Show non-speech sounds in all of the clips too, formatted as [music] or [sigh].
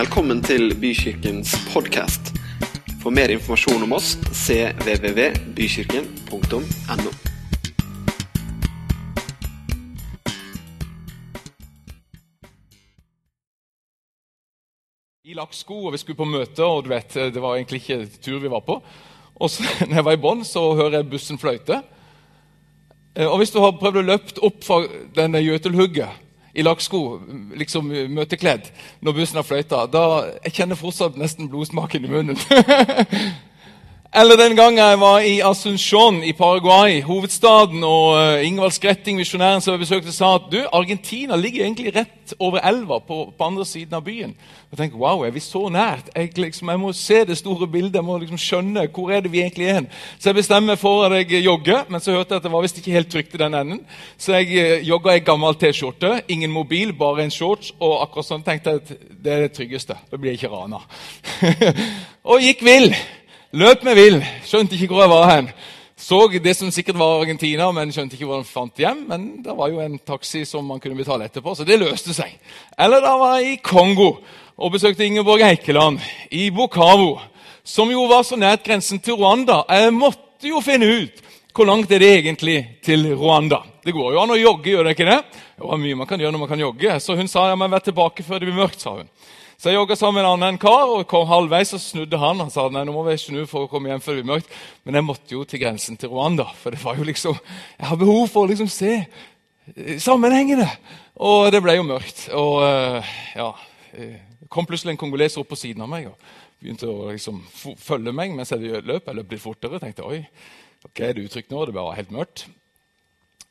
Velkommen til Bykirkens podkast. For mer informasjon om oss cvvvbykirken.no. i lakksko, og vi skulle på møte, og du vet, det var egentlig ikke tur vi var på. Og så, [laughs] når jeg var i bånn, så hører jeg bussen fløyte. Eh, Og hvis du har prøvd å løpe opp fra denne Jøtelhugget i lakksko, liksom møtekledd, når bussen har fløyta, da jeg kjenner fortsatt nesten blodsmaken i munnen. [laughs] Eller den gangen jeg var i Asunción i Paraguay, hovedstaden, og uh, Ingvald Skretting, misjonæren som jeg besøkte, sa at du, Argentina ligger egentlig rett over elva på, på andre siden av byen. Jeg tenkte, wow, er vi så nært? Jeg, liksom, jeg må se det store bildet, jeg må liksom skjønne hvor er det vi egentlig er. Så jeg bestemmer for at jeg jogger, men så hørte jeg at det var visst ikke helt trygt i den enden. Så jeg uh, jogga i gammel T-skjorte, ingen mobil, bare en shorts, og akkurat sånn tenkte jeg at det er det tryggeste. Da blir jeg ikke rana. [laughs] og gikk vill. Løp meg vill. Skjønte ikke hvor jeg var hen. Så det som sikkert var Argentina, men skjønte ikke hvor han fant hjem. Men det var jo en taxi som man kunne betale etterpå, så det løste seg. Eller da var jeg i Kongo og besøkte Ingeborg Eikeland i Bukavu, som jo var så nært grensen til Rwanda. Jeg måtte jo finne ut hvor langt er det egentlig til Rwanda. Det går jo an å jogge, gjør det ikke det? Det var mye man kan gjøre når man kan jogge. Så hun sa ja, men vær tilbake før det blir mørkt, sa hun. Så jeg jogga sammen med en annen kar, og kom halvveis og snudde han. Han sa nei, nå må vi snu for å komme hjem før det blir mørkt. Men jeg måtte jo til grensen til Rwanda, for det var jo liksom, jeg har behov for å liksom se sammenhengene. Og det ble jo mørkt. Og ja, det kom plutselig en kongoleser opp på siden av meg og begynte å liksom følge meg mens jeg løp. Jeg løp litt fortere. tenkte oi, ok, er det utrygt nå? Det var helt mørkt.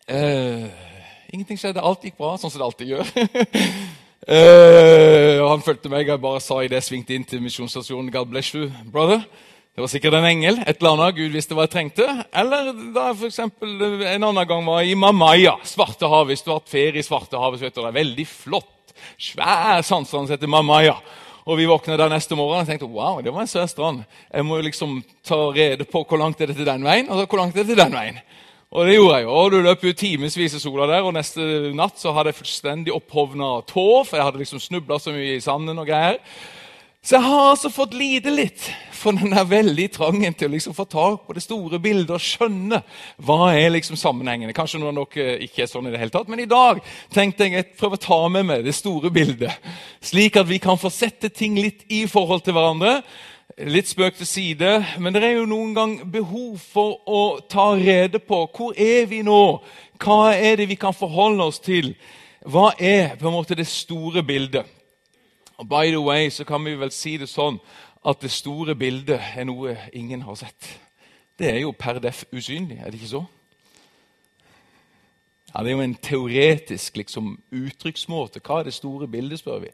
Uh, ingenting skjedde. Alt gikk bra, sånn som det alltid gjør. [laughs] Uh, og Han fulgte meg. Jeg bare sa i det jeg svingte inn til misjonsstasjonen God bless you, brother. Det var sikkert en engel. et eller annet Gud visste hva jeg trengte. Eller da jeg for eksempel, en annen gang var i Mamaya, Svartehavet. Hvis du har hatt ferie i Svartehavet, så vet du det er veldig flott, svær sandstrand som heter Mamaya. Og Vi våkna der neste morgen og tenkte wow, det var en svær strand. Jeg må jo liksom ta rede på hvor langt er det til den veien, og hvor langt er det til den veien. Og det gjorde jeg jo. Du løp jo timevis i sola der, og neste natt så hadde jeg fullstendig opphovna tå, for jeg hadde liksom snubla så mye i sanden og greier. Så jeg har altså fått lide litt for den der veldig trangen til å liksom få tak på det store bildet og skjønne hva er liksom sammenhengene. Kanskje noen av dere ikke er sånn i det hele tatt, men i dag tenkte jeg jeg prøver å ta med meg det store bildet, slik at vi kan få sette ting litt i forhold til hverandre. Litt spøk til side, men det er jo noen gang behov for å ta rede på hvor er vi nå? Hva er det vi kan forholde oss til? Hva er på en måte det store bildet? Og by the way så kan vi vel si det sånn at det store bildet er noe ingen har sett. Det er jo per def usynlig, er det ikke så? Ja, Det er jo en teoretisk liksom, uttrykksmåte. Hva er det store bildet, spør vi.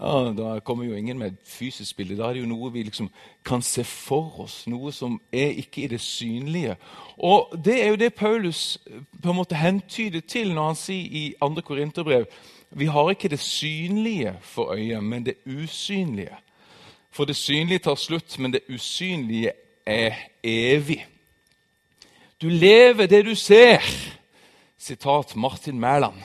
Ja, Da kommer jo ingen med et fysisk bilde. Da er det jo noe vi liksom kan se for oss. Noe som er ikke i det synlige. Og Det er jo det Paulus på en måte hentyder til når han sier i 2. Korinterbrev vi har ikke det synlige for øyet, men det usynlige. For det synlige tar slutt, men det usynlige er evig. Du lever det du ser. Sitat Martin Mæland.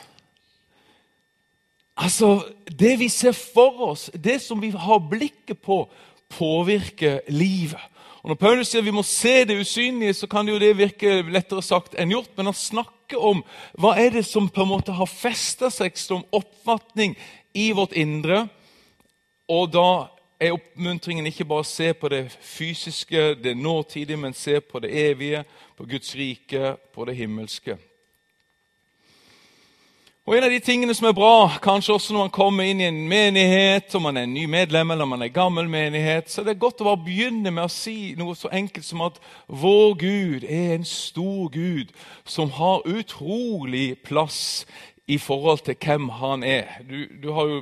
Altså, Det vi ser for oss, det som vi har blikket på, påvirker livet. Og Når Paulus sier vi må se det usynlige, så kan det jo det virke lettere sagt enn gjort. Men han snakker om hva er det som på en måte har festa seg som oppfatning i vårt indre. Og da er oppmuntringen ikke bare å se på det fysiske, det nåtidige, men se på det evige, på Guds rike, på det himmelske. Og En av de tingene som er bra, kanskje også når man kommer inn i en menighet, om man er en ny medlem eller om man er gammel menighet, så det er godt å bare begynne med å si noe så enkelt som at vår Gud er en stor Gud som har utrolig plass i forhold til hvem han er. Du, du har jo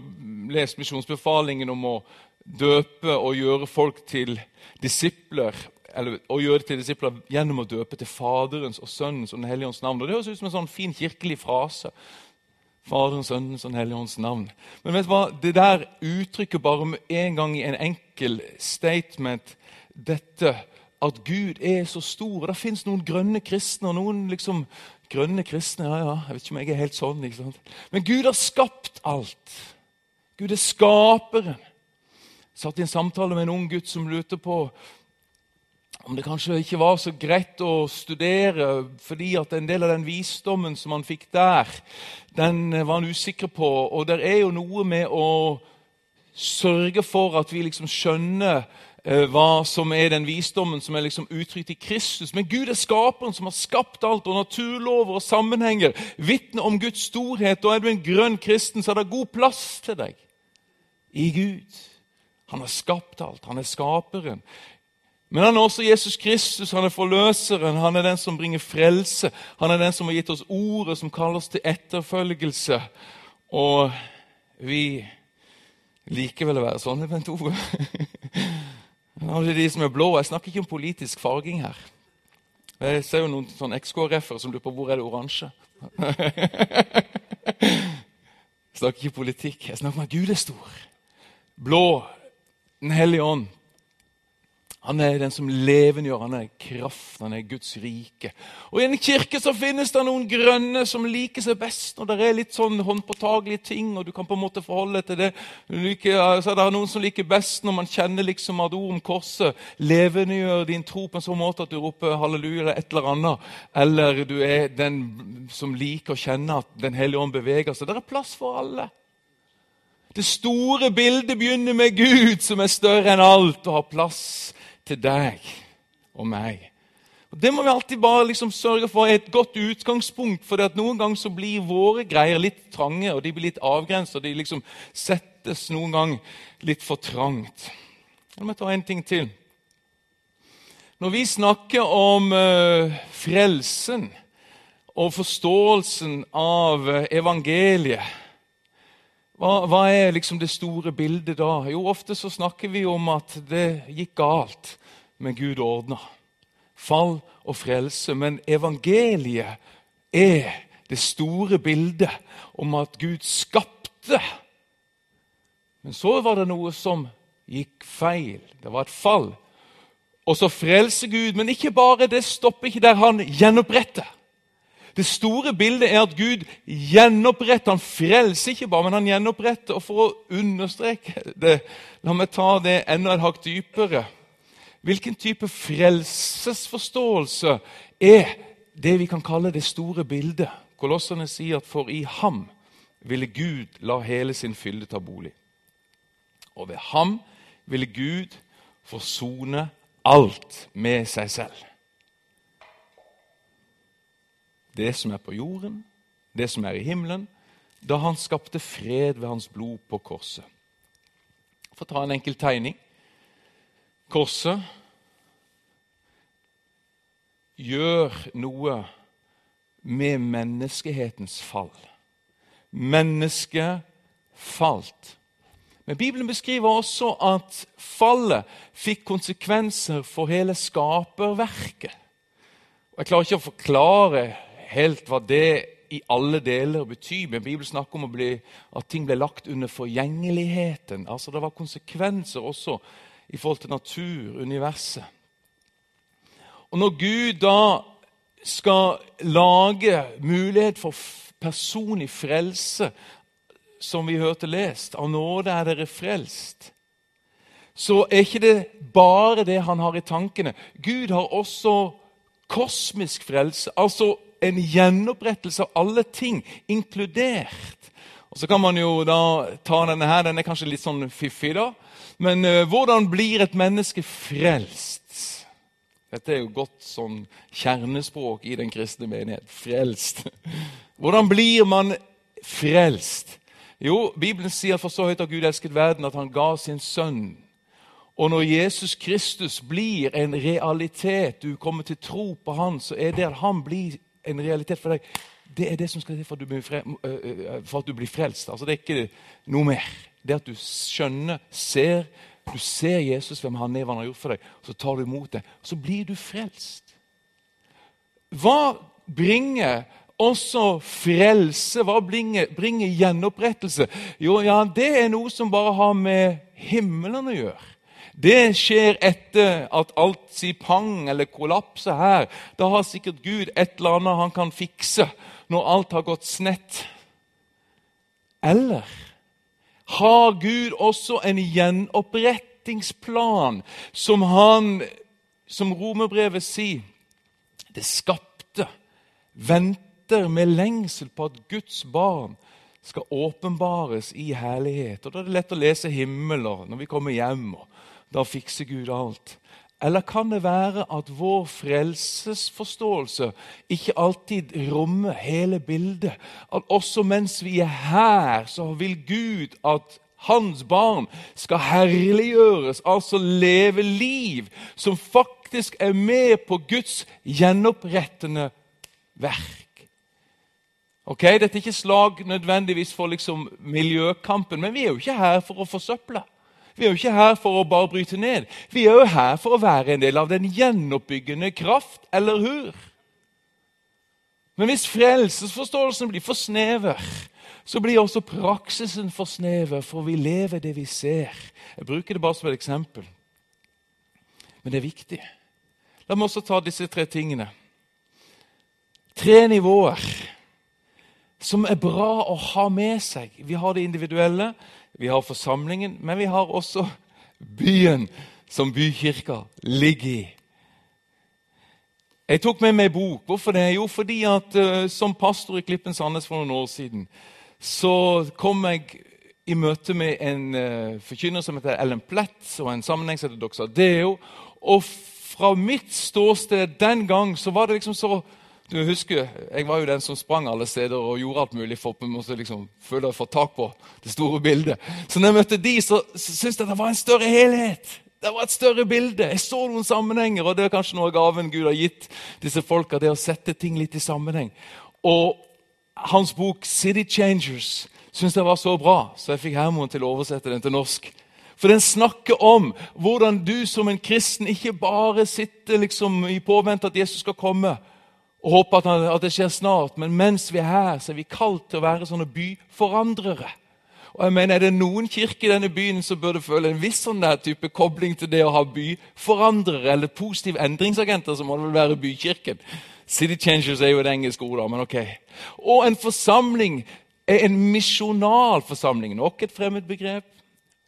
lest misjonsbefalingen om å døpe og gjøre folk til disipler eller å gjøre det til disipler gjennom å døpe til Faderens og Sønnens og Den hellige ånds navn. Og Det høres ut som en sånn fin kirkelig frase. Faderens, Sønnens og Den hellige ånds navn. Men vet du hva? det der uttrykker bare med en gang i en enkel statement dette at Gud er så stor. Det fins noen grønne kristne og noen liksom grønne kristne. ja, ja, Jeg vet ikke om jeg er helt sånn. ikke sant? Men Gud har skapt alt. Gud er skaperen. satt i en samtale med en ung gutt som lurte på om det kanskje ikke var så greit å studere fordi at en del av den visdommen som han fikk der, den var han usikker på. Og det er jo noe med å sørge for at vi liksom skjønner eh, hva som er den visdommen som er liksom uttrykt i Kristus. Men Gud er skaperen som har skapt alt, og naturlover og sammenhenger Vitne om Guds storhet. Og er du en grønn kristen, så er det god plass til deg i Gud. Han har skapt alt. Han er skaperen. Men han er også Jesus Kristus, han er forløseren, han er den som bringer frelse. Han er den som har gitt oss ordet som kaller oss til etterfølgelse. Og vi liker vel å være sånne, Bent Ove. [laughs] de som er blå. Jeg snakker ikke om politisk farging her. Jeg ser jo noen sånn XKRF-ere som lurer på hvor er det oransje. [laughs] jeg snakker ikke politikk. Jeg snakker om at Gud er stor. Blå, Den hellige ånd. Han er den som levendegjør, han er kraft, han er Guds rike. Og I en kirke så finnes det noen grønne som liker seg best når det er litt sånn håndpåtagelige ting, og du kan på en måte forholde til det. Liker, så er det noen som liker best når man kjenner liksom at ord om korset levendegjør din tro på en sånn måte at du roper halleluja eller et eller annet. Eller du er den som liker å kjenne at Den hellige ånd beveger seg. Det er plass for alle. Det store bildet begynner med Gud, som er større enn alt, og har plass til deg og meg. Og Det må vi alltid bare liksom sørge for er et godt utgangspunkt. For noen ganger så blir våre greier litt trange, og de blir litt avgrensa. De liksom settes noen ganger litt for trangt. La meg ta en ting til. Når vi snakker om uh, frelsen og forståelsen av uh, evangeliet, hva, hva, er liksom det store bildet da? Jo, Ofte så snakker vi om at det gikk galt, men Gud ordna. Fall og frelse. Men evangeliet er det store bildet om at Gud skapte. Men så var det noe som gikk feil. Det var et fall. Og så frelser Gud, men ikke bare det stopper ikke der. Han gjenoppretter. Det store bildet er at Gud gjenoppretter. Han frelser ikke bare, men han gjenoppretter. Og for å understreke det, la meg ta det enda et hakk dypere. Hvilken type frelsesforståelse er det vi kan kalle det store bildet? Kolosserne sier at for i ham ville Gud la hele sin fylde ta bolig. Og ved ham ville Gud forsone alt med seg selv det som er på jorden, det som er i himmelen, da han skapte fred ved hans blod på korset. For å ta en enkel tegning. Korset gjør noe med menneskehetens fall. Mennesket falt. Men Bibelen beskriver også at fallet fikk konsekvenser for hele skaperverket. Jeg klarer ikke å forklare helt hva det i alle deler betyr. Men Bibelen snakker om bli, at ting ble lagt under forgjengeligheten. Altså Det var konsekvenser også i forhold til natur, universet. Og når Gud da skal lage mulighet for personlig frelse, som vi hørte lest, av nåde er dere frelst, så er ikke det bare det han har i tankene. Gud har også kosmisk frelse. altså en gjenopprettelse av alle ting, inkludert. Og Så kan man jo da ta denne her, den er kanskje litt sånn fiffig, da. Men uh, hvordan blir et menneske frelst? Dette er jo godt sånn kjernespråk i den kristne menighet. Frelst. Hvordan blir man frelst? Jo, Bibelen sier for så høyt har Gud elsket verden at han ga sin sønn. Og når Jesus Kristus blir en realitet, du kommer til tro på han, så er det at han blir en realitet for deg. Det er det som skal til for, for, at du blir frelst. Altså, det er ikke noe mer. Det at du skjønner, ser, du ser Jesus, hvem han er, hva han har gjort for deg. Så tar du imot det. Så blir du frelst. Hva bringer også frelse? Hva bringer, bringer gjenopprettelse? Jo, ja, det er noe som bare har med himmelen å gjøre. Det skjer etter at alt sier pang eller kollapser her. Da har sikkert Gud et eller annet han kan fikse når alt har gått snett. Eller har Gud også en gjenopprettingsplan, som han, som romerbrevet sier, det skapte, venter med lengsel på at Guds barn skal åpenbares i herlighet. Og Da er det lett å lese himmeler når vi kommer hjem, og da fikser Gud alt. Eller kan det være at vår frelsesforståelse ikke alltid rommer hele bildet? At også mens vi er her, så vil Gud at hans barn skal herliggjøres, altså leve liv som faktisk er med på Guds gjenopprettende verk. Ok, Dette er ikke slag nødvendigvis for liksom miljøkampen, men vi er jo ikke her for å forsøple. Vi er jo ikke her for å bare bryte ned. Vi er jo her for å være en del av den gjenoppbyggende kraft, eller hur? Men hvis frelsesforståelsen blir for snever, så blir også praksisen for snever, for vi lever det vi ser. Jeg bruker det bare som et eksempel. Men det er viktig. La meg også ta disse tre tingene. Tre nivåer som er bra å ha med seg. Vi har det individuelle, vi har forsamlingen, men vi har også byen som bykirka ligger i. Jeg tok med meg bok. Hvorfor det? Jo, fordi at uh, som pastor i Klippen Sandnes for noen år siden, så kom jeg i møte med en uh, forkynner som heter Ellen Plett, og en sammenheng som heter Doxadeo. Og fra mitt ståsted den gang så var det liksom så du husker, Jeg var jo den som sprang alle steder og gjorde alt mulig for å liksom, få tak på det store bildet. Så når jeg møtte de, så, så syntes jeg det var en større helhet. Det var et større bilde. Jeg så noen sammenhenger, og det er kanskje noe av gaven Gud har gitt disse folka, det å sette ting litt i sammenheng. Og hans bok 'City Changers' syntes jeg var så bra, så jeg fikk Hermon til å oversette den til norsk. For den snakker om hvordan du som en kristen ikke bare sitter liksom i påvente at Jesus skal komme, og håper at, at, det skjer snart. Men mens vi er her, så er vi kalt til å være sånne byforandrere. Og jeg mener, Er det noen kirke i denne byen som burde føle en viss sånn der type kobling til det å ha byforandrere eller positive endringsagenter, så må det vel være bykirken. City Changers er jo et engelsk ord, da, men ok. Og en forsamling er en misjonal forsamling. Nok et fremmed begrep.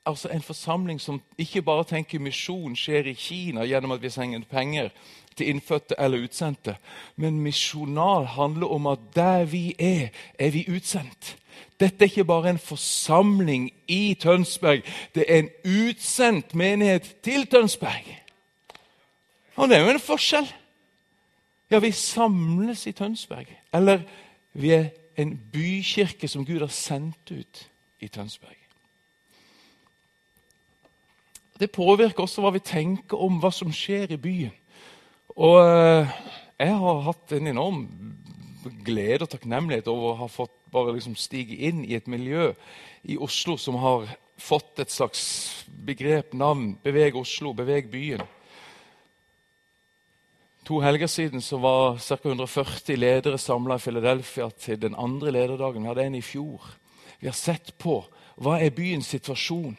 Altså En forsamling som ikke bare tenker misjon skjer i Kina gjennom at vi sender penger til innfødte eller utsendte. Men misjonal handler om at der vi er, er vi utsendt. Dette er ikke bare en forsamling i Tønsberg. Det er en utsendt menighet til Tønsberg. Og det er jo en forskjell. Ja, vi samles i Tønsberg. Eller vi er en bykirke som Gud har sendt ut i Tønsberg. Det påvirker også hva vi tenker om hva som skjer i byen. Og eh, jeg har hatt en enorm glede og takknemlighet over å ha fått bare liksom stige inn i et miljø i Oslo som har fått et slags begrep, navn. Beveg Oslo, beveg byen. To helger siden så var ca. 140 ledere samla i Philadelphia til den andre lederdagen. Vi hadde en i fjor. Vi har sett på hva er byens situasjon.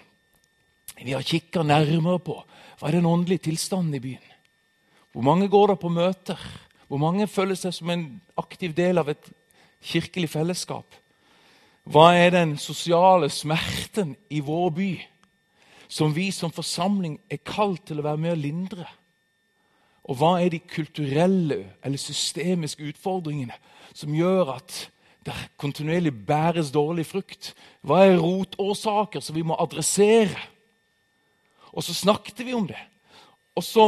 Vi har kikka nærmere på hva er den åndelige tilstanden i byen. Hvor mange går der på møter? Hvor mange føler seg som en aktiv del av et kirkelig fellesskap? Hva er den sosiale smerten i vår by som vi som forsamling er kalt til å være med å lindre? Og hva er de kulturelle eller systemiske utfordringene som gjør at det kontinuerlig bæres dårlig frukt? Hva er rotårsaker som vi må adressere? Og så snakket vi om det. Og så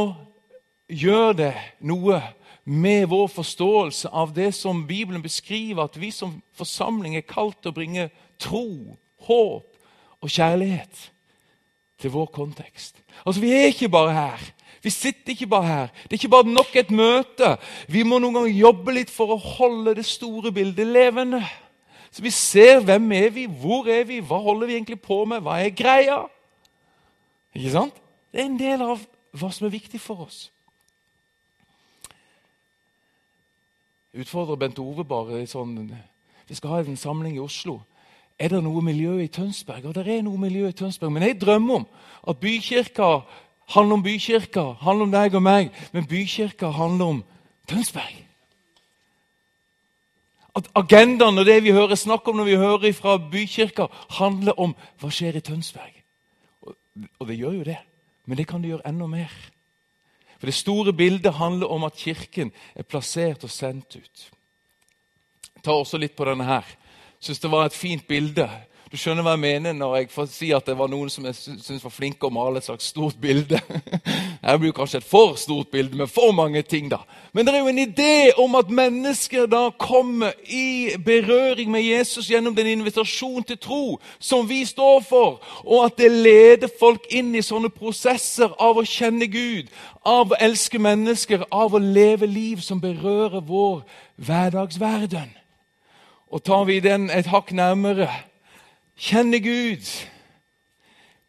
gjør det noe med vår forståelse av det som Bibelen beskriver, at vi som forsamling er kalt til å bringe tro, håp og kjærlighet til vår kontekst. Altså, Vi er ikke bare her. Vi sitter ikke bare her. Det er ikke bare nok et møte. Vi må noen ganger jobbe litt for å holde det store bildet levende. Så vi ser hvem er vi, hvor er vi, hva holder vi egentlig på med, hva er greia? Ikke sant? Det er en del av hva som er viktig for oss. Utfordrer Bent Ove bare sånn Vi skal ha en samling i Oslo. Er det noe miljø i Tønsberg? Og det er noe miljø i Tønsberg. Men jeg drømmer om at bykirka handler om bykirka, handler om deg og meg. Men bykirka handler om Tønsberg. At agendaen og det vi hører snakk om når vi hører fra bykirka, handler om hva skjer i Tønsberg. Og, og det gjør jo det. Men det kan du gjøre enda mer. For Det store bildet handler om at Kirken er plassert og sendt ut. Jeg tar også litt på denne her. Syns det var et fint bilde du skjønner hva jeg mener når jeg får si at det var noen som jeg syns var flinke å male et slags stort bilde. [laughs] Her blir kanskje et for stort bilde med for mange ting, da. Men det er jo en idé om at mennesker da kommer i berøring med Jesus gjennom den invitasjon til tro som vi står for, og at det leder folk inn i sånne prosesser av å kjenne Gud, av å elske mennesker, av å leve liv som berører vår hverdagsverden. Og tar vi den et hakk nærmere, kjenne Gud,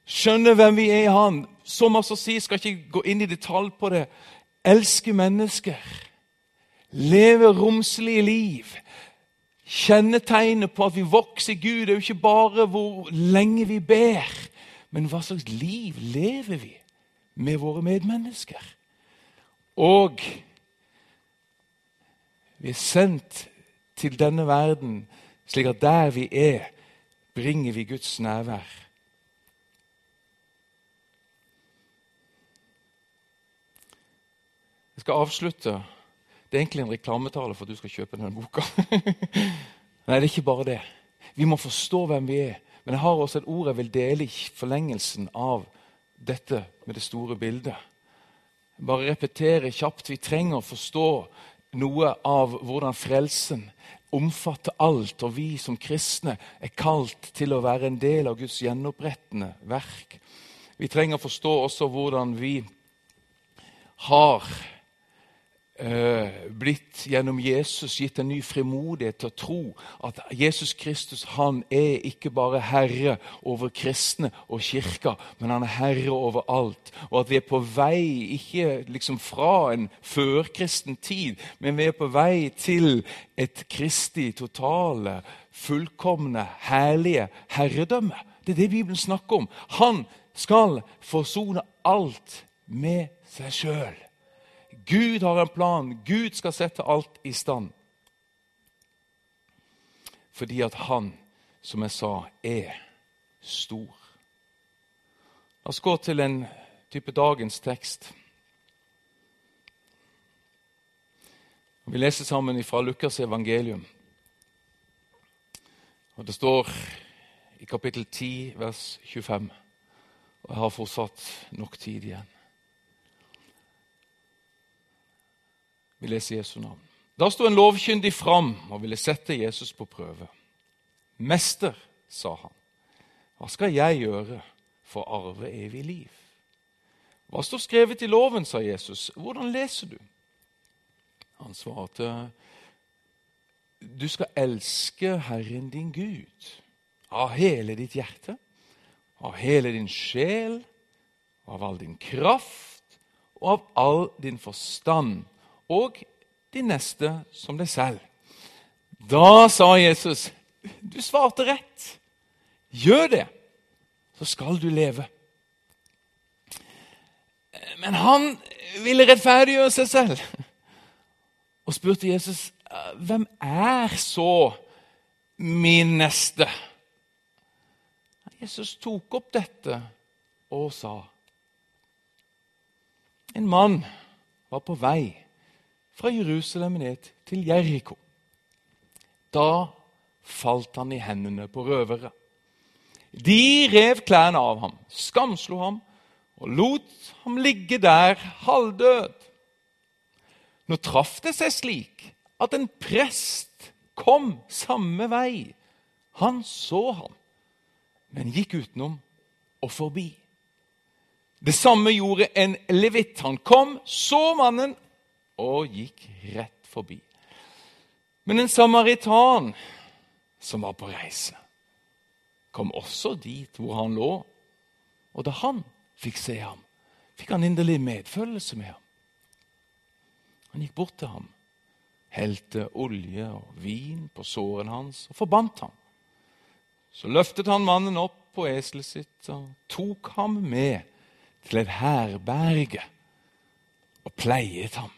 skjønne hvem vi er i Han. Som altså sier, skal ikke gå inn i detalj på det. Elske mennesker. Leve romslige liv. Kjennetegnet på at vi vokser i Gud, er jo ikke bare hvor lenge vi ber, men hva slags liv lever vi med våre medmennesker? Og vi er sendt til denne verden slik at der vi er, bringer vi Guds nærvær. Jeg skal avslutte. Det er egentlig en reklametale for at du skal kjøpe denne boka. [laughs] Nei, det er ikke bare det. Vi må forstå hvem vi er. Men jeg har også et ord jeg vil dele i forlengelsen av dette med det store bildet. Bare repetere kjapt. Vi trenger å forstå noe av hvordan frelsen omfatter alt, og vi som kristne er kalt til å være en del av Guds gjenopprettende verk. Vi trenger å forstå også hvordan vi har blitt gjennom Jesus gitt en ny frimodighet til å tro at Jesus Kristus han er ikke bare herre over kristne og kirka, men han er herre over alt. Og at vi er på vei ikke liksom fra en førkristen tid, men vi er på vei til et kristig, totale, fullkomne, herlige herredømme. Det er det Bibelen snakker om. Han skal forsone alt med seg sjøl. Gud har en plan. Gud skal sette alt i stand. Fordi at han, som jeg sa, er stor. La oss gå til en type dagens tekst. Vi leser sammen fra Lukas' evangelium. Og Det står i kapittel 10, vers 25. Og jeg har fortsatt nok tid igjen. Vi leser Jesu navn. Da sto en lovkyndig fram og ville sette Jesus på prøve. Mester, sa han, hva skal jeg gjøre for å arve evig liv? Hva står skrevet i loven, sa Jesus. Hvordan leser du? Han svarte, du skal elske Herren din Gud av hele ditt hjerte, av hele din sjel, av all din kraft og av all din forstand og de neste som deg selv. Da sa Jesus, 'Du svarte rett. Gjør det, så skal du leve.' Men han ville rettferdiggjøre seg selv og spurte Jesus, 'Hvem er så min neste?' Jesus tok opp dette og sa, 'En mann var på vei' fra Jerusalem ned til Jeriko. Da falt han i hendene på røvere. De rev klærne av ham, skamslo ham og lot ham ligge der halvdød. Nå traff det seg slik at en prest kom samme vei. Han så ham, men gikk utenom og forbi. Det samme gjorde en levitt. Han kom, så mannen og gikk rett forbi. Men en samaritan som var på reise, kom også dit hvor han lå. Og da han fikk se ham, fikk han inderlig medfølelse med ham. Han gikk bort til ham, helte olje og vin på såren hans og forbandt ham. Så løftet han mannen opp på eselet sitt og tok ham med til et herberge og pleiet ham.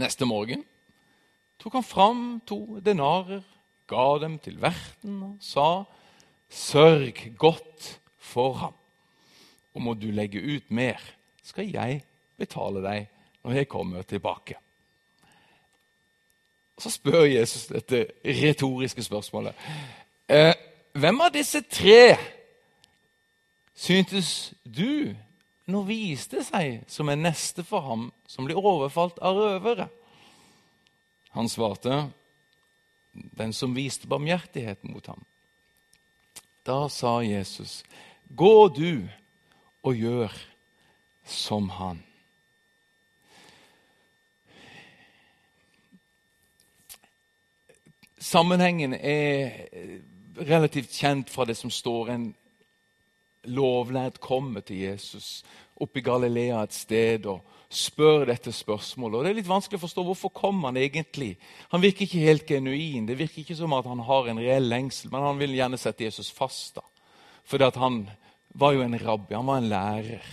Neste morgen tok han fram to denarer, ga dem til verten og sa, 'Sørg godt for ham.' og må du legge ut mer, skal jeg betale deg når jeg kommer tilbake. Så spør Jesus dette retoriske spørsmålet. Eh, hvem av disse tre syntes du nå viste seg som en neste for ham som blir overfalt av røvere? Han svarte, den som viste barmhjertighet mot ham. Da sa Jesus, gå du og gjør som han. Sammenhengen er relativt kjent fra det som står en lovlærd kommer til Jesus oppe i Galilea et sted og spør dette spørsmålet. Og Det er litt vanskelig å forstå hvorfor kom han egentlig. Han virker ikke helt genuin. Det virker ikke som at han har en reell lengsel, men han vil gjerne sette Jesus fast. da. Fordi han var jo en rabbi, han var en lærer.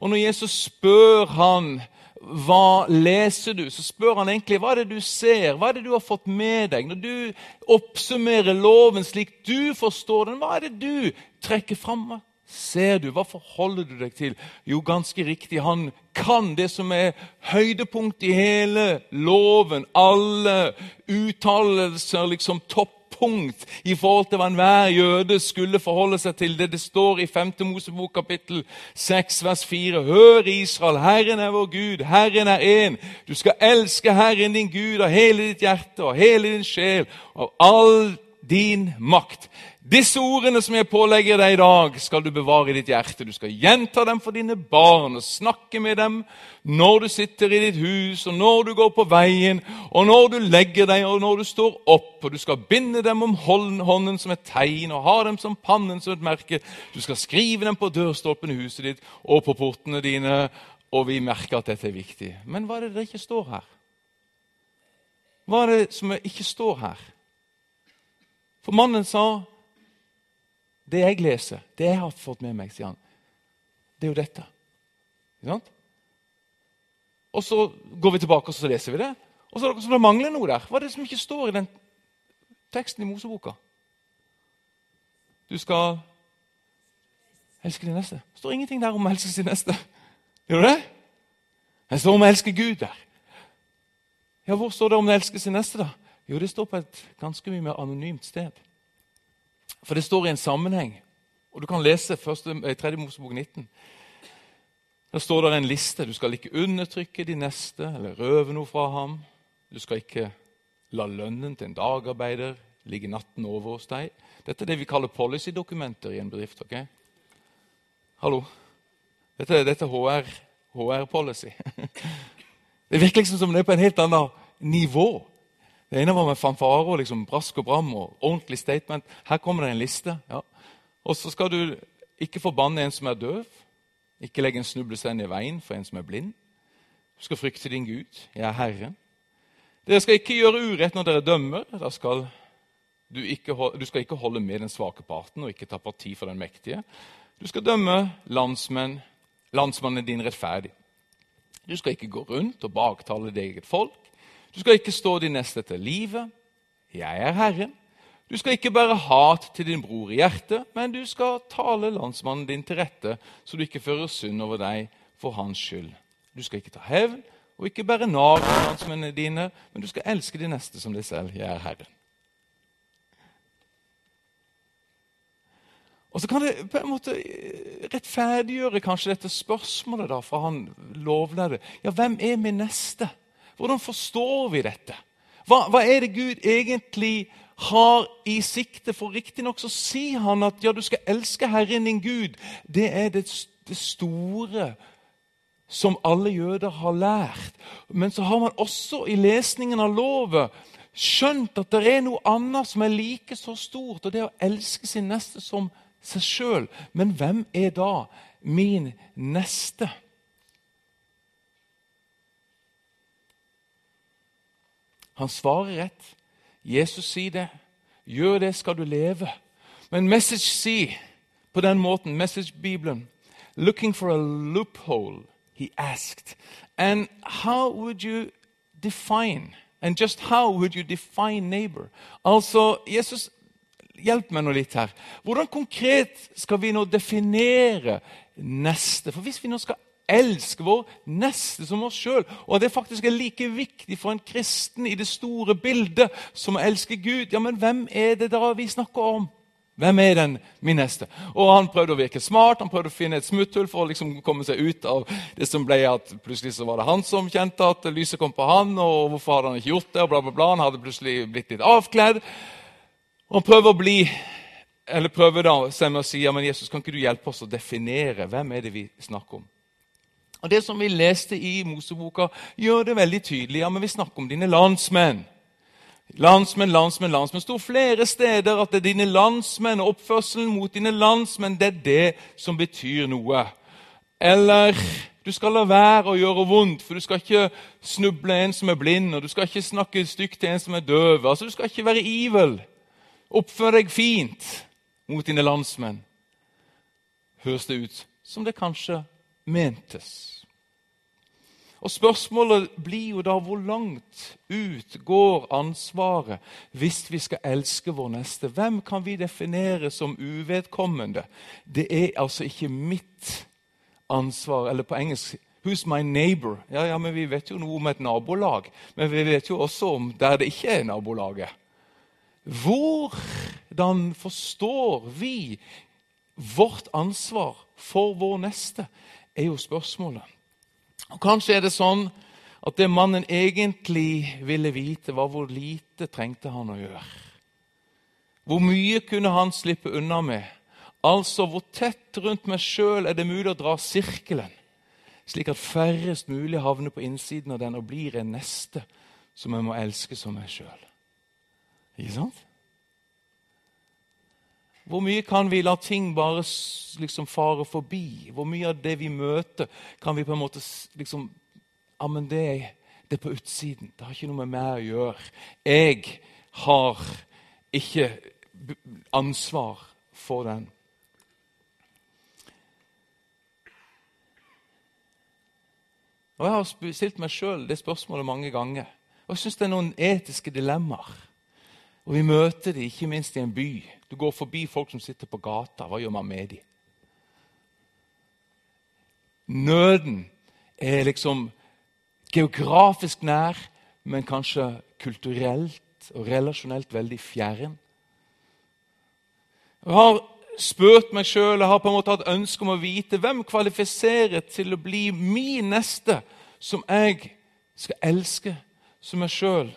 Og når Jesus spør han hva leser du, så spør han egentlig hva er det du ser, hva er det du har fått med deg. Når du oppsummerer loven slik du forstår den, hva er det du trekker fram? Ser du? Hva forholder du deg til? Jo, ganske riktig, han kan det som er høydepunkt i hele loven. Alle uttalelser, liksom toppunkt i forhold til hva enhver jøde skulle forholde seg til. Det det står i 5. Mosebok kapittel 6 vers 4. Hør, Israel, Herren er vår Gud, Herren er én. Du skal elske Herren din Gud av hele ditt hjerte og hele din sjel, av all din makt. Disse ordene som jeg pålegger deg i dag, skal du bevare i ditt hjerte. Du skal gjenta dem for dine barn og snakke med dem når du sitter i ditt hus, og når du går på veien, og når du legger deg, og når du står opp. Og du skal binde dem om hånden som et tegn og ha dem som pannen som et merke. Du skal skrive dem på dørstolpen i huset ditt og på portene dine. Og vi merker at dette er viktig. Men hva er det det ikke står her? Hva er det som ikke står her? For mannen sa det jeg leser, det jeg har fått med meg, sier han, det er jo dette. Ikke sant? Og så går vi tilbake og så leser vi det. Og så, så det mangler noe der. Hva er det som ikke står i den teksten i Moseboka? Du skal elske din neste. Det står ingenting der om å elske sin neste. Gjør det? Det står om å elske Gud der. Ja, Hvor står det om å elske sin neste? da? Jo, det står på et ganske mye mer anonymt sted. For det står i en sammenheng. Og Du kan lese 3. Eh, Mosebok 19. Der står det en liste. Du skal ikke undertrykke de neste eller røve noe fra ham. Du skal ikke la lønnen til en dagarbeider ligge natten over hos deg. Dette er det vi kaller policy-dokumenter i en bedrift. ok? Hallo? Dette, dette er HR-policy. HR [laughs] det virker liksom som det er på en helt annet nivå. Det ene var med fanfare og liksom brask og bram og ordentlig statement. Her kommer det en liste. Ja. Og så skal du ikke forbanne en som er døv. Ikke legge en snublestein i veien for en som er blind. Du skal frykte din Gud. Jeg er Herren. Dere skal ikke gjøre urett når dere dømmer. Skal du, ikke, du, skal ikke holde med den svake parten og ikke ta parti for den mektige. Du skal dømme landsmenn, landsmannen din rettferdig. Du skal ikke gå rundt og baktale ditt eget folk. Du skal ikke stå din neste til livet. Jeg er Herren. Du skal ikke bære hat til din bror i hjertet, men du skal tale landsmannen din til rette, så du ikke fører synd over deg for hans skyld. Du skal ikke ta hevn og ikke bære narr til landsmennene dine, men du skal elske de neste som deg selv. Jeg er Herren. Og så kan det på en måte rettferdiggjøre kanskje dette spørsmålet da fra han lovlærde. Ja, hvem er min neste? Hvordan forstår vi dette? Hva, hva er det Gud egentlig har i sikte? For riktignok så sier han at ja, du skal elske Herren din Gud. Det er det, det store som alle jøder har lært. Men så har man også i lesningen av lovet skjønt at det er noe annet som er like så stort, og det er å elske sin neste som seg sjøl. Men hvem er da min neste? Han svarer rett. Jesus sier det. Gjør det, skal du leve. Men Message sier på den måten, Message-bibelen Looking for a loophole, he asked. And how would you define And just how would you define neighbor? Altså, Jesus hjelp meg nå litt her. Hvordan konkret skal vi nå definere neste? For hvis vi nå skal elske vår neste som oss sjøl, og det faktisk er like viktig for en kristen i det store bildet som å elske Gud, ja, men hvem er det da vi snakker om? Hvem er den min neste? Og Han prøvde å virke smart, han prøvde å finne et smutthull for å liksom komme seg ut av det som ble at plutselig så var det han som kjente at lyset kom på han, og hvorfor hadde han ikke gjort det? og bla bla bla. Han hadde plutselig blitt litt avkledd. Og Han prøver å bli, eller prøver da med å si ja, men Jesus, kan ikke du hjelpe oss å definere hvem er det vi snakker om? Og Det som vi leste i Moseboka, gjør det veldig tydelig. ja, men Vi snakker om dine landsmenn. Landsmenn, landsmenn, landsmenn. Det står flere steder at det er dine landsmenn og oppførselen mot dine landsmenn det er det som betyr noe. Eller du skal la være å gjøre vondt, for du skal ikke snuble en som er blind, og du skal ikke snakke stygt til en som er døv. Altså, Du skal ikke være evil. Oppfør deg fint mot dine landsmenn. Høres det ut som det kanskje mentes. Og Spørsmålet blir jo da hvor langt ut går ansvaret hvis vi skal elske vår neste? Hvem kan vi definere som uvedkommende? Det er altså ikke mitt ansvar. Eller på engelsk Who's my neighbor? Ja, ja, men Vi vet jo noe om et nabolag, men vi vet jo også om der det ikke er nabolaget. Hvordan forstår vi vårt ansvar for vår neste, er jo spørsmålet. Og Kanskje er det sånn at det mannen egentlig ville vite, var hvor lite trengte han å gjøre. Hvor mye kunne han slippe unna med? Altså, hvor tett rundt meg sjøl er det mulig å dra sirkelen, slik at færrest mulig havner på innsiden av den og blir en neste som jeg må elske som meg sjøl. Ikke sant? Hvor mye kan vi la ting bare liksom fare forbi? Hvor mye av det vi møter, kan vi på en måte liksom Ja, men det, det er på utsiden. Det har ikke noe med meg å gjøre. Jeg har ikke ansvar for den. Og Jeg har stilt meg sjøl det spørsmålet mange ganger. Og jeg syns det er noen etiske dilemmaer. Og Vi møter dem ikke minst i en by du går forbi folk som sitter på gata. Hva gjør man med dem? Nøden er liksom geografisk nær, men kanskje kulturelt og relasjonelt veldig fjern. Jeg har spurt meg sjøl og har på en måte hatt ønske om å vite hvem kvalifiserer til å bli min neste, som jeg skal elske som meg sjøl.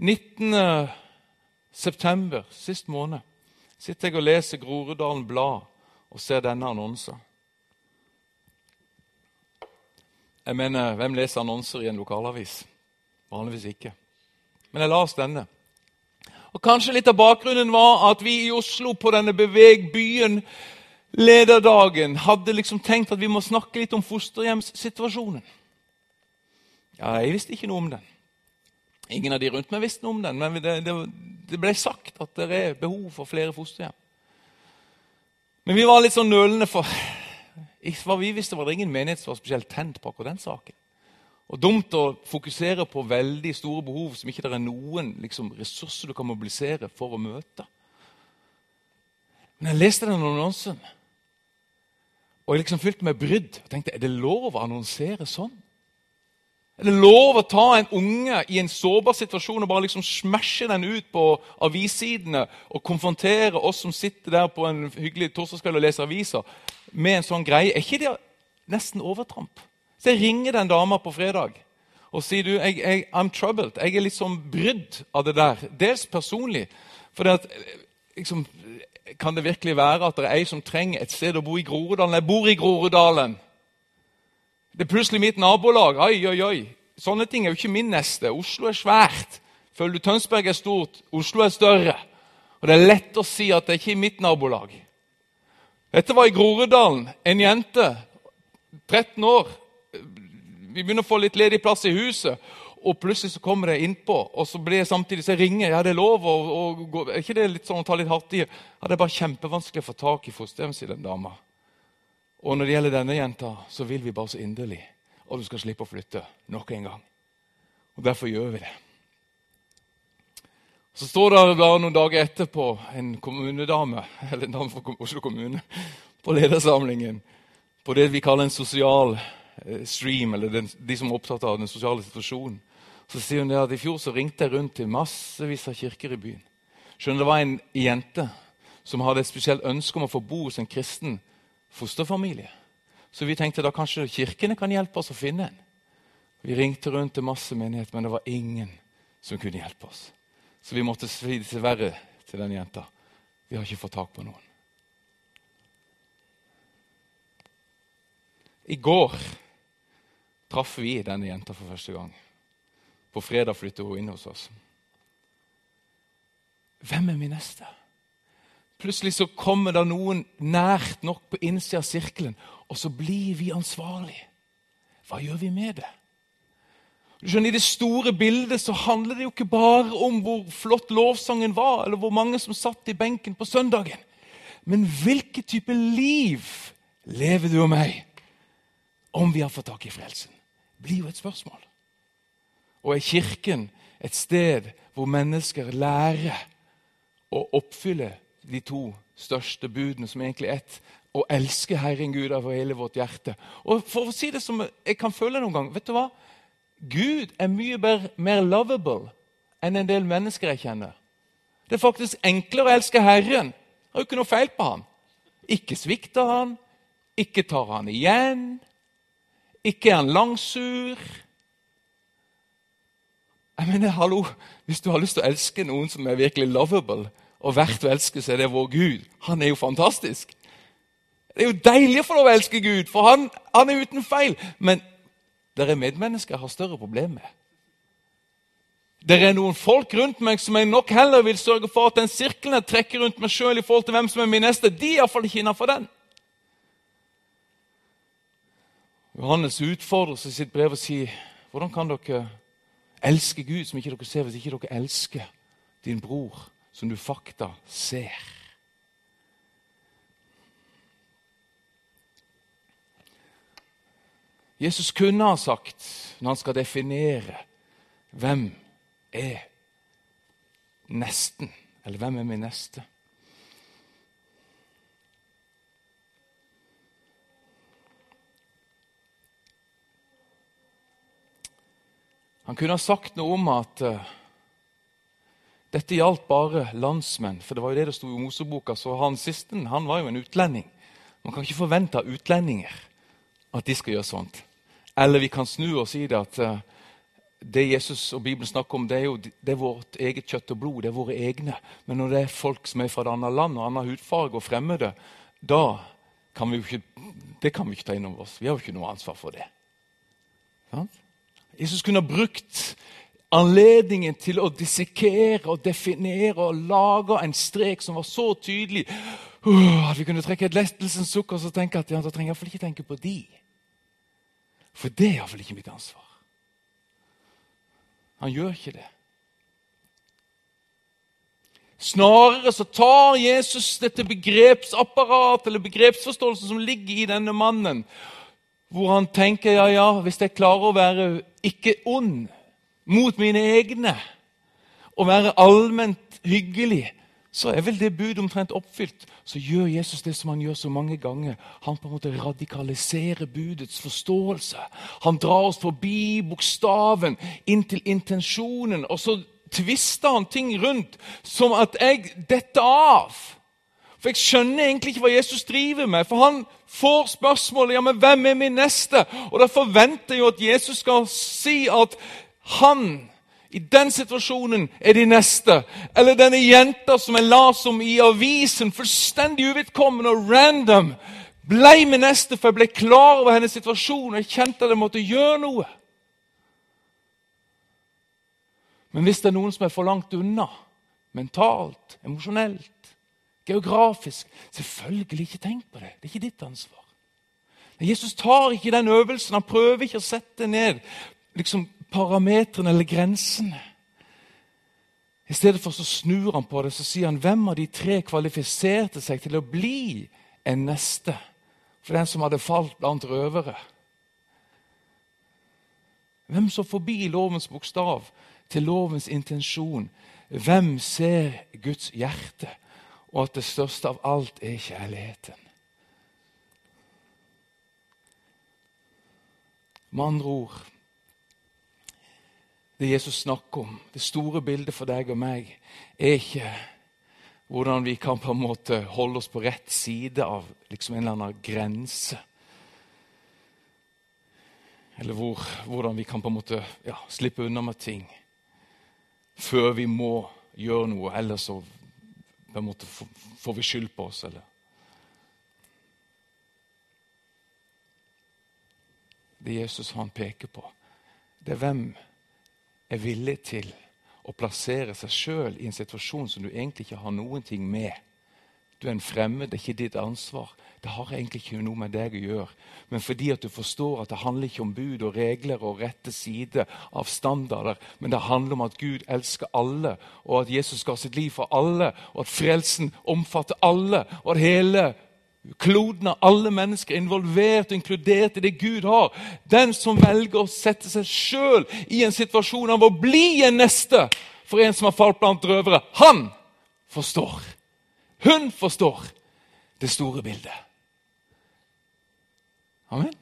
19 september, sist måned, sitter jeg og leser Groruddalen Blad og ser denne annonsen. Jeg mener, Hvem leser annonser i en lokalavis? Vanligvis ikke. Men jeg las denne. Og Kanskje litt av bakgrunnen var at vi i Oslo på denne Beveg byen lederdagen hadde liksom tenkt at vi må snakke litt om fosterhjemssituasjonen. Ja, Jeg visste ikke noe om den. Ingen av de rundt meg visste noe om den, men det, det, det ble sagt at det er behov for flere fosterhjem. Men vi var litt sånn nølende, for hva vi visste, var det ingen menighet som var spesielt tent på akkurat den saken. Og Dumt å fokusere på veldig store behov som ikke det er noen liksom, ressurser du kan mobilisere for å møte. Men jeg leste den annonsen, og jeg liksom fylte meg brydd. og tenkte, Er det lov å annonsere sånn? Er det lov å ta en unge i en sårbar situasjon og bare liksom smashe den ut på avissidene og konfrontere oss som sitter der på en hyggelig torsdagskveld og leser aviser, med en sånn greie? Er ikke det nesten overtramp? Så jeg ringer den dama på fredag og sier du, jeg, jeg, I'm troubled. Jeg er litt sånn brydd av det der. Dels personlig. For det at, liksom, kan det virkelig være at det er ei som trenger et sted å bo i Groruddalen? Jeg bor i Groruddalen. Det er plutselig mitt nabolag. Oi, oi, oi. Sånne ting er jo ikke min neste. Oslo er svært. Føler du Tønsberg er stort? Oslo er større. Og det er lett å si at det er ikke mitt nabolag. Dette var i Groruddalen. En jente, 13 år. Vi begynner å få litt ledig plass i huset. Og plutselig så kommer det innpå, og så blir jeg samtidig så jeg ringer. Ja, det er lov å, å gå Er ikke det litt sånn å ta litt hardt i? Ja, det er bare kjempevanskelig å få tak i fosterhjem, sier den dama. Og når det gjelder denne jenta, så vil vi bare så inderlig at du skal slippe å flytte nok en gang. Og Derfor gjør vi det. Så står det bare noen dager etterpå en kommunedame [laughs] eller en dame fra Oslo kommune, på ledersamlingen på det vi kaller en sosial eh, stream, eller den, de som er opptatt av den sosiale situasjonen. Så sier hun det at I fjor så ringte jeg rundt til massevis av kirker i byen. Skjønner Det var en jente som hadde et spesielt ønske om å få bo hos en kristen fosterfamilie. Så vi tenkte da kanskje kirkene kan hjelpe oss å finne en. Vi ringte rundt til masse menighet, men det var ingen som kunne hjelpe oss. Så vi måtte si dessverre til den jenta vi har ikke fått tak på noen. I går traff vi denne jenta for første gang. På fredag flyttet hun inn hos oss. Hvem er min neste? Plutselig så kommer det noen nært nok på innsida av sirkelen, og så blir vi ansvarlige. Hva gjør vi med det? Du skjønner, I det store bildet så handler det jo ikke bare om hvor flott lovsangen var, eller hvor mange som satt i benken på søndagen. Men hvilken type liv lever du og meg om vi har fått tak i frelsen? Det blir jo et spørsmål. Og er Kirken et sted hvor mennesker lærer å oppfylle de to største budene, som egentlig er ett, å elske Herren Gud av hele vårt hjerte? Og for å si det som jeg kan føle noen gang vet du hva? Gud er mye mer lovable enn en del mennesker jeg kjenner. Det er faktisk enklere å elske Herren. Det har jo ikke noe feil på han. Ikke svikter han, ikke tar han igjen, ikke er han langsur. Jeg mener, hallo, Hvis du har lyst til å elske noen som er virkelig lovable, og verdt å elske, så er det vår Gud. Han er jo fantastisk. Det er jo deilig å få lov å elske Gud, for han, han er uten feil. Men dere er medmennesker har større problemer med. Det er noen folk rundt meg som jeg nok heller vil sørge for at den sirkelen jeg trekker rundt meg sjøl i forhold til hvem som er min neste, de er iallfall ikke innafor den. Johannes utfordrer seg i sitt brev og sier hvordan kan dere elske Gud som ikke dere ser, hvis ikke dere elsker din bror, som du fakta ser? Jesus kunne ha sagt, når han skal definere hvem er nesten, eller hvem er min neste Han kunne ha sagt noe om at uh, dette gjaldt bare landsmenn. For det var jo det det sto i Moseboka. Så han siste han var jo en utlending. Man kan ikke forvente av utlendinger at de skal gjøre sånt. Eller vi kan snu og si det at uh, det Jesus og Bibelen snakker om, det er jo det er vårt eget kjøtt og blod. det er våre egne. Men når det er folk som er fra et annet land og annen hudfarge og fremmede, da kan vi jo ikke, det kan vi ikke ta inn over oss. Vi har jo ikke noe ansvar for det. Sånn? Jesus kunne ha brukt anledningen til å dissekere og definere og lage en strek som var så tydelig uh, at vi kunne trekke et lettelsens sukk og så tenke at ja, da trenger jeg iallfall ikke tenke på de. For det er iallfall ikke mitt ansvar. Han gjør ikke det. Snarere så tar Jesus dette begrepsapparatet eller begrepsforståelsen som ligger i denne mannen, hvor han tenker ja, ja, hvis jeg klarer å være ikke ond mot mine egne, og være allment hyggelig, så er vel det budet omtrent oppfylt. Så gjør Jesus det som han gjør så mange ganger. Han på en måte radikaliserer budets forståelse. Han drar oss forbi bokstaven, inn til intensjonen. Og så tvister han ting rundt som at jeg detter av. For Jeg skjønner egentlig ikke hva Jesus driver med. For han får spørsmålet ja, men hvem er min neste. Og Da forventer jeg jo at Jesus skal si at han i den situasjonen er de neste. Eller denne jenta som jeg las om i avisen, fullstendig uvedkommende og random, ble med neste, for jeg ble klar over hennes situasjon og jeg kjente at jeg måtte gjøre noe. Men hvis det er noen som er for langt unna, mentalt, emosjonelt, geografisk Selvfølgelig ikke tenk på det. Det er ikke ditt ansvar. Men Jesus tar ikke den øvelsen. Han prøver ikke å sette ned liksom, parametrene eller grensene. I stedet for så snur han på det så sier han hvem av de tre kvalifiserte seg til å bli en neste for den som hadde falt blant røvere. Hvem så forbi lovens bokstav til lovens intensjon, Hvem ser Guds hjerte, og at det største av alt er kjærligheten? Med andre ord Det Jesus snakker om, det store bildet for deg og meg, er ikke hvordan vi kan på en måte holde oss på rett side av liksom en eller annen grense. Eller hvor, hvordan vi kan på en måte ja, slippe unna med ting før vi må gjøre noe. Ellers så på en måte får vi skyld på oss. eller... Det Jesus han peker på, det er hvem er villig til å plassere seg sjøl i en situasjon som du egentlig ikke har noen ting med. Du er en fremmed, det er ikke ditt ansvar. Det har egentlig ikke noe med deg å gjøre. Men fordi at du forstår at det handler ikke om bud og regler og rette side av standarder, men det handler om at Gud elsker alle, og at Jesus ga sitt liv for alle, og at frelsen omfatter alle, og at hele kloden av alle mennesker involvert og inkludert i det Gud har. Den som velger å sette seg sjøl i en situasjon av å bli en neste for en som har falt blant røvere, han forstår. Hun forstår det store bildet. Amen.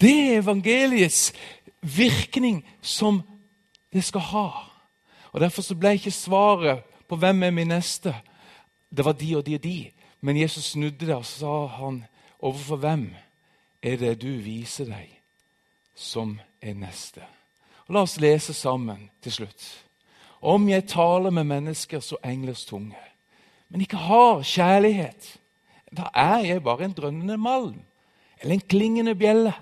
Det er evangeliets virkning som det skal ha. Og Derfor så ble ikke svaret på 'Hvem er min neste?' Det var de og de og de. Men Jesus snudde det og sa han, overfor hvem er det du viser deg som er neste? Og la oss lese sammen til slutt. Om jeg taler med mennesker så englers tunge, men ikke har kjærlighet, da er jeg bare en drønnende malm eller en klingende bjelle.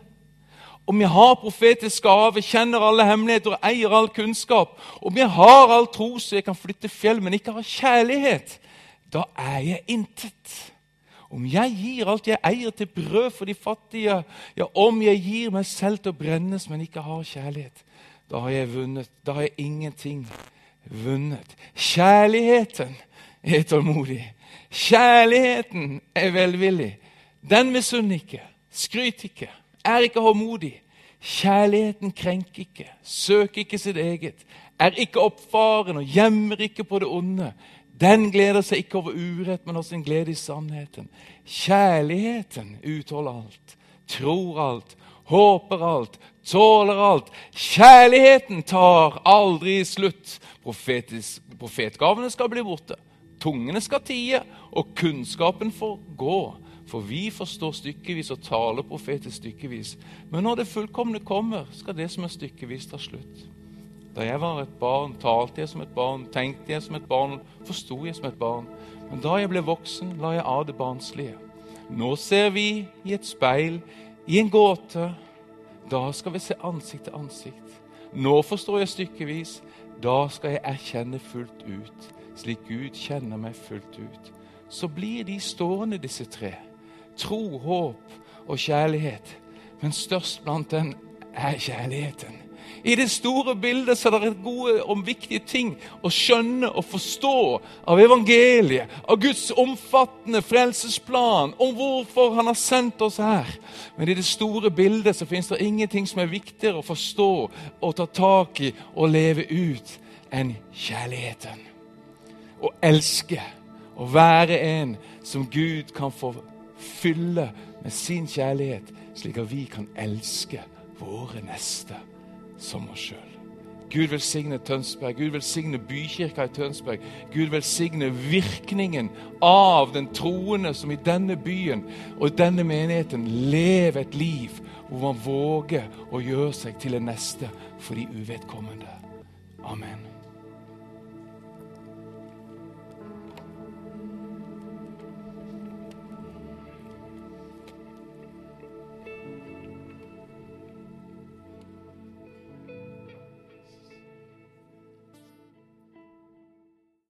Om jeg har profetisk gave, kjenner alle hemmeligheter og eier all kunnskap, om jeg har all tro så jeg kan flytte fjell, men ikke har kjærlighet, da er jeg intet. Om jeg gir alt jeg eier til brød for de fattige, ja, om jeg gir meg selv til å brennes, men ikke har kjærlighet, da har jeg vunnet. Da har jeg ingenting vunnet. Kjærligheten er tålmodig. Kjærligheten er velvillig. Den misunner ikke, skryter ikke, er ikke håndmodig. Kjærligheten krenker ikke, søker ikke sitt eget, er ikke oppfaren og gjemmer ikke på det onde. Den gleder seg ikke over urett, men har sin glede i sannheten. Kjærligheten utholder alt, tror alt, håper alt, tåler alt. Kjærligheten tar aldri slutt. Profetisk, profetgavene skal bli borte. Tungene skal tie, og kunnskapen får gå. For vi forstår stykkevis og taler profetisk stykkevis. Men når det fullkomne kommer, skal det som er stykkevis, ta slutt. Da jeg var et barn, talte jeg som et barn, tenkte jeg som et barn, forsto jeg som et barn. Men da jeg ble voksen, la jeg av det barnslige. Nå ser vi i et speil, i en gåte. Da skal vi se ansikt til ansikt. Nå forstår jeg stykkevis. Da skal jeg erkjenne fullt ut, slik Gud kjenner meg fullt ut. Så blir de stående, disse tre. Tro, håp og kjærlighet. Men størst blant dem er kjærligheten. I det store bildet så er det gode om viktige ting å skjønne og forstå av evangeliet, av Guds omfattende frelsesplan, om hvorfor han har sendt oss her. Men i det store bildet så fins det ingenting som er viktigere å forstå og ta tak i og leve ut enn kjærligheten. Å elske. Å være en som Gud kan få fylle med sin kjærlighet, slik at vi kan elske våre neste som oss sjøl. Gud velsigne Tønsberg, Gud velsigne bykirka i Tønsberg. Gud velsigne virkningen av den troende som i denne byen og denne menigheten lever et liv hvor man våger å gjøre seg til en neste for de uvedkommende. Amen.